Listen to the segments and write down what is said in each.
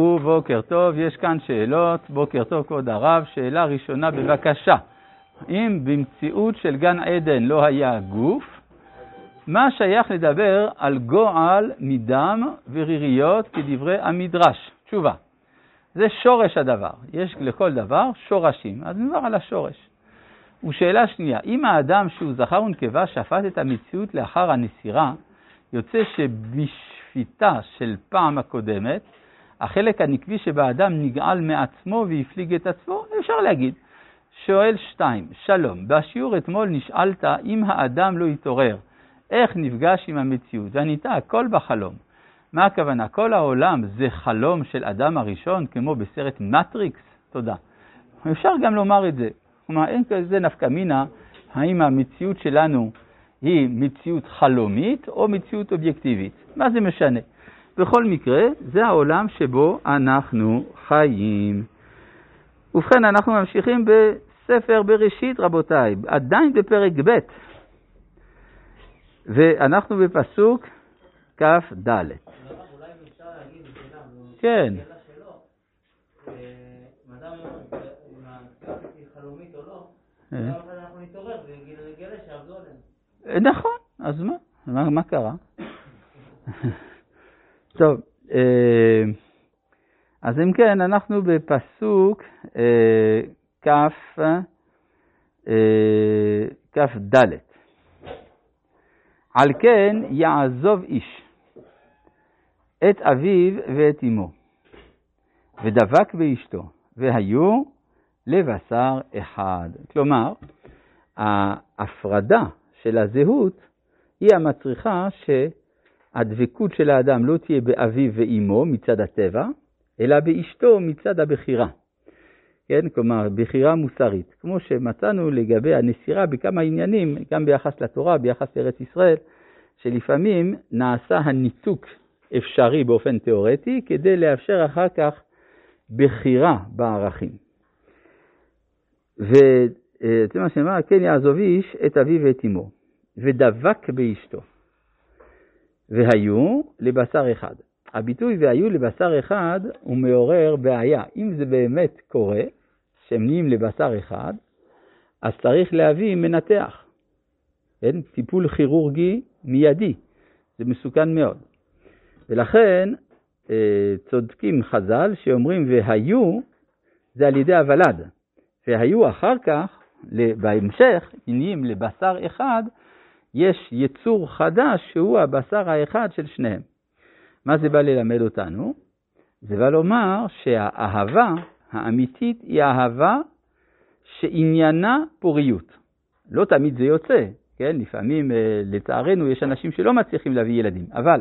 ובוקר טוב, יש כאן שאלות, בוקר טוב כבוד הרב, שאלה ראשונה בבקשה, אם במציאות של גן עדן לא היה גוף, מה שייך לדבר על גועל מדם וריריות כדברי המדרש? תשובה, זה שורש הדבר, יש לכל דבר שורשים, אז נדבר על השורש. ושאלה שנייה, אם האדם שהוא זכר ונקבה שפט את המציאות לאחר הנסירה, יוצא שבשפיטה של פעם הקודמת, החלק הנקבי שבאדם נגעל מעצמו והפליג את עצמו, אפשר להגיד. שואל שתיים, שלום, בשיעור אתמול נשאלת אם האדם לא יתעורר, איך נפגש עם המציאות? וענית, הכל בחלום. מה הכוונה? כל העולם זה חלום של אדם הראשון, כמו בסרט מטריקס? תודה. אפשר גם לומר את זה. כלומר, אין כזה נפקא מינה, האם המציאות שלנו היא מציאות חלומית או מציאות אובייקטיבית. מה זה משנה? בכל מקרה, זה העולם שבו אנחנו חיים. ובכן, אנחנו ממשיכים בספר בראשית, רבותיי, עדיין בפרק ב', ואנחנו בפסוק כ"ד. כן. נכון, אז? מה, מה קרה? טוב, אה, אז אם כן, אנחנו בפסוק אה, כ"ד. אה, על כן יעזוב איש את אביו ואת אמו, ודבק באשתו, והיו לבשר אחד. כלומר, ההפרדה של הזהות היא המצריכה שהדבקות של האדם לא תהיה באביו ואימו מצד הטבע, אלא באשתו מצד הבחירה. כן, כלומר, בחירה מוסרית. כמו שמצאנו לגבי הנסירה בכמה עניינים, גם ביחס לתורה, ביחס לארץ ישראל, שלפעמים נעשה הניתוק אפשרי באופן תיאורטי, כדי לאפשר אחר כך בחירה בערכים. וזה מה שנאמר, כן יעזוב איש את אביו ואת אמו, ודבק באשתו, והיו לבשר אחד. הביטוי והיו לבשר אחד הוא מעורר בעיה. אם זה באמת קורה, שהם נהיים לבשר אחד, אז צריך להביא מנתח. כן? טיפול כירורגי מיידי, זה מסוכן מאוד. ולכן אה, צודקים חז"ל שאומרים והיו זה על ידי הוולד, והיו אחר כך, בהמשך, נהיים לבשר אחד, יש יצור חדש שהוא הבשר האחד של שניהם. מה זה בא ללמד אותנו? זה בא לומר שהאהבה האמיתית היא אהבה שעניינה פוריות. לא תמיד זה יוצא, כן? לפעמים, אה, לצערנו, יש אנשים שלא מצליחים להביא ילדים, אבל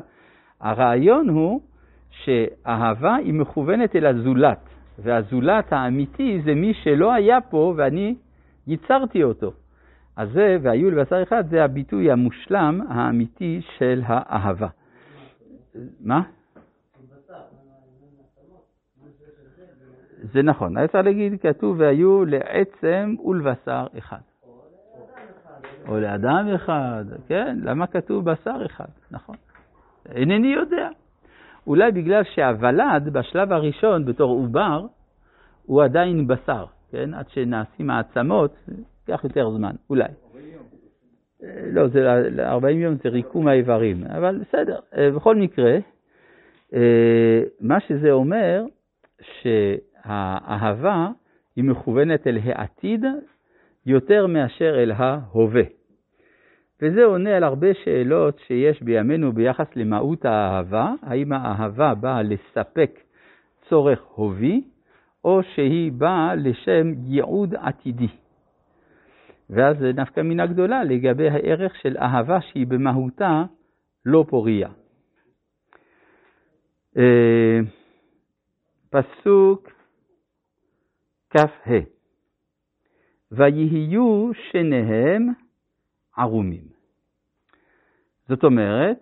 הרעיון הוא שאהבה היא מכוונת אל הזולת, והזולת האמיתי זה מי שלא היה פה ואני ייצרתי אותו. אז זה, והיו לבשר אחד, זה הביטוי המושלם האמיתי של האהבה. מה? זה נכון, צריך להגיד, כתוב והיו לעצם ולבשר אחד. או לאדם אחד, כן, למה כתוב בשר אחד, נכון. אינני יודע. אולי בגלל שהוולד בשלב הראשון בתור עובר, הוא עדיין בשר, כן? עד שנעשים העצמות, ייקח יותר זמן, אולי. לא, זה 40 יום זה ריקום האיברים, אבל בסדר. אה, בכל מקרה, אה, מה שזה אומר, שהאהבה היא מכוונת אל העתיד יותר מאשר אל ההווה. וזה עונה על הרבה שאלות שיש בימינו ביחס למהות האהבה, האם האהבה באה לספק צורך הובי, או שהיא באה לשם ייעוד עתידי. ואז זה נפקא מינה גדולה לגבי הערך של אהבה שהיא במהותה לא פוריה. אה, פסוק כ"ה ויהיו שניהם ערומים. זאת אומרת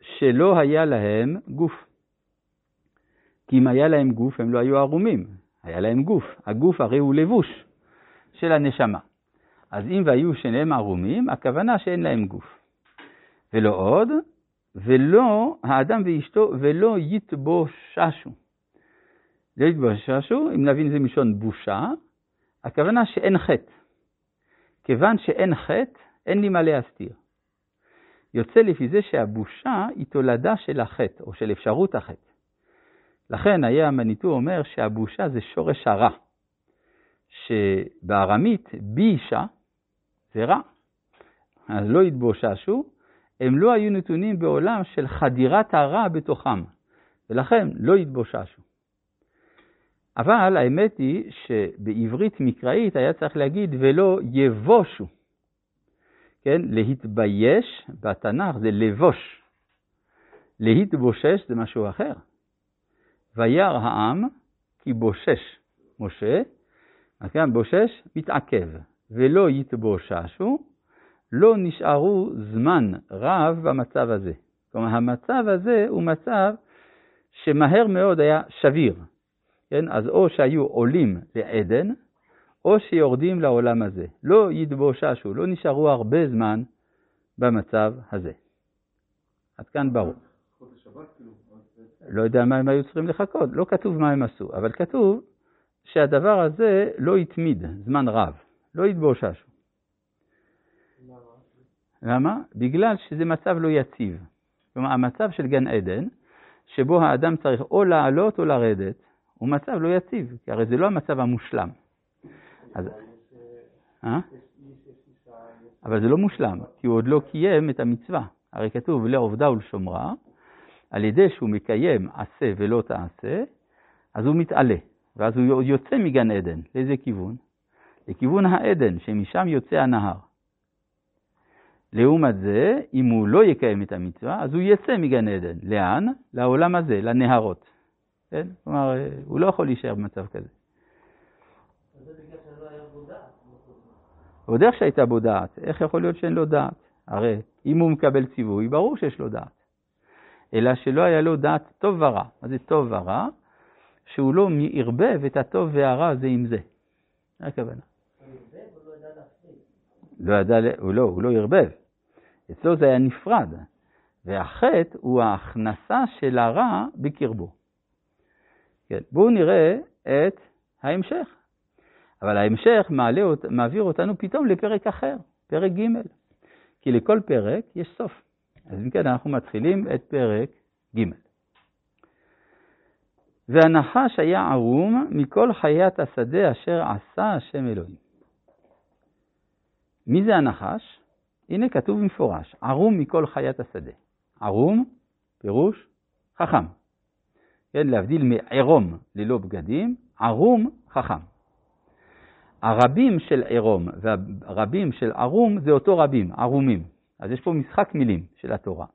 שלא היה להם גוף. כי אם היה להם גוף הם לא היו ערומים, היה להם גוף. הגוף הרי הוא לבוש של הנשמה. אז אם והיו שניהם ערומים, הכוונה שאין להם גוף. ולא עוד, ולא האדם ואשתו ולא יתבוששו. לא יתבוששו, אם נבין זה מלשון בושה, הכוונה שאין חטא. כיוון שאין חטא, אין לי מה להסתיר. יוצא לפי זה שהבושה היא תולדה של החטא, או של אפשרות החטא. לכן היה המניטו אומר שהבושה זה שורש הרע, שבארמית בישה רע. אז לא יתבוששו, הם לא היו נתונים בעולם של חדירת הרע בתוכם, ולכן לא יתבוששו. אבל האמת היא שבעברית מקראית היה צריך להגיד ולא יבושו. כן, להתבייש בתנ"ך זה לבוש. להתבושש זה משהו אחר. וירא העם כי בושש משה, אז כאן בושש מתעכב, ולא יתבוששו, לא נשארו זמן רב במצב הזה. כלומר, המצב הזה הוא מצב שמהר מאוד היה שביר. כן? אז או שהיו עולים לעדן, או שיורדים לעולם הזה. לא יתבוששו, לא נשארו הרבה זמן במצב הזה. עד כאן ברור. לא יודע מה הם היו צריכים לחכות, לא כתוב מה הם עשו, אבל כתוב שהדבר הזה לא התמיד זמן רב, לא התבוששו. למה? בגלל שזה מצב לא יציב. כלומר, המצב של גן עדן, שבו האדם צריך או לעלות או לרדת, הוא מצב לא יציב, כי הרי זה לא המצב המושלם. אז... אה? אבל זה לא מושלם, כי הוא עוד לא קיים את המצווה. הרי כתוב לעובדה ולשומרה, על ידי שהוא מקיים עשה ולא תעשה, אז הוא מתעלה, ואז הוא יוצא מגן עדן. לאיזה כיוון? לכיוון העדן, שמשם יוצא הנהר. לעומת זה, אם הוא לא יקיים את המצווה, אז הוא יצא מגן עדן. לאן? לעולם הזה, לנהרות. כן? כלומר, הוא לא יכול להישאר במצב כזה. ועוד איך שהייתה בו דעת, איך יכול להיות שאין לו דעת? הרי אם הוא מקבל ציווי, ברור שיש לו דעת. אלא שלא היה לו דעת טוב ורע. מה זה טוב ורע? שהוא לא ערבב את הטוב והרע זה עם זה. זה הכוונה. לא ידע, הוא לא, הוא לא ערבב. אצלו זה היה נפרד, והחטא הוא ההכנסה של הרע בקרבו. כן, בואו נראה את ההמשך. אבל ההמשך מעלה, מעביר אותנו פתאום לפרק אחר, פרק ג', כי לכל פרק יש סוף. אז אם כן, אנחנו מתחילים את פרק ג'. והנחש היה ערום מכל חיית השדה אשר עשה השם אלוהים. מי זה הנחש? הנה כתוב במפורש, ערום מכל חיית השדה. ערום, פירוש, חכם. כן, להבדיל מעירום ללא בגדים, ערום, חכם. הרבים של עירום והרבים של ערום זה אותו רבים, ערומים. אז יש פה משחק מילים של התורה.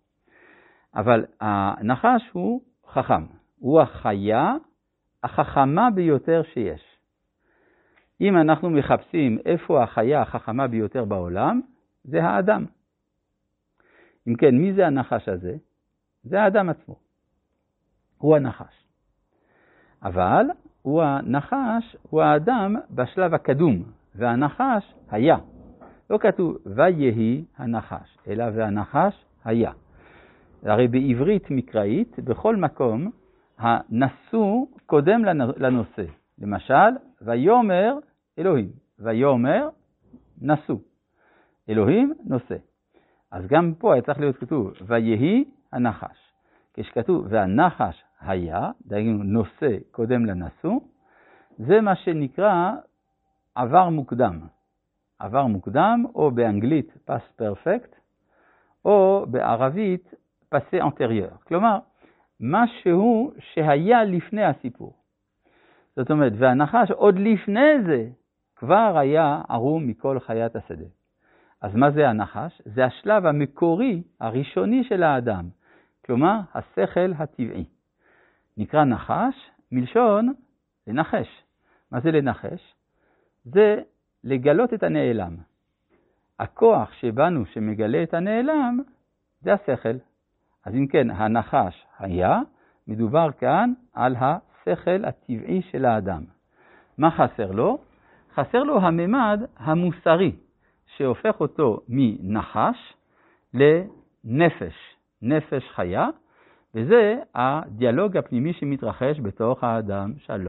אבל הנחש הוא חכם, הוא החיה החכמה ביותר שיש. אם אנחנו מחפשים איפה החיה החכמה ביותר בעולם, זה האדם. אם כן, מי זה הנחש הזה? זה האדם עצמו. הוא הנחש. אבל הוא הנחש, הוא האדם בשלב הקדום, והנחש היה. לא כתוב ויהי הנחש, אלא והנחש היה. הרי בעברית מקראית, בכל מקום, הנשוא קודם לנושא. למשל, ויאמר אלוהים, ויאמר נשוא. אלוהים נושא. אז גם פה היה צריך להיות כתוב, ויהי הנחש. כשכתוב, והנחש היה, דהיינו נושא קודם לנשוא, זה מה שנקרא עבר מוקדם. עבר מוקדם, או באנגלית פס פרפקט, או בערבית פסה אנטריור. כלומר, משהו שהיה לפני הסיפור. זאת אומרת, והנחש עוד לפני זה כבר היה ערום מכל חיית השדה. אז מה זה הנחש? זה השלב המקורי, הראשוני של האדם, כלומר, השכל הטבעי. נקרא נחש מלשון לנחש. מה זה לנחש? זה לגלות את הנעלם. הכוח שבנו שמגלה את הנעלם זה השכל. אז אם כן, הנחש היה, מדובר כאן על השכל הטבעי של האדם. מה חסר לו? חסר לו הממד המוסרי, שהופך אותו מנחש לנפש, נפש חיה, וזה הדיאלוג הפנימי שמתרחש בתוך האדם שלום.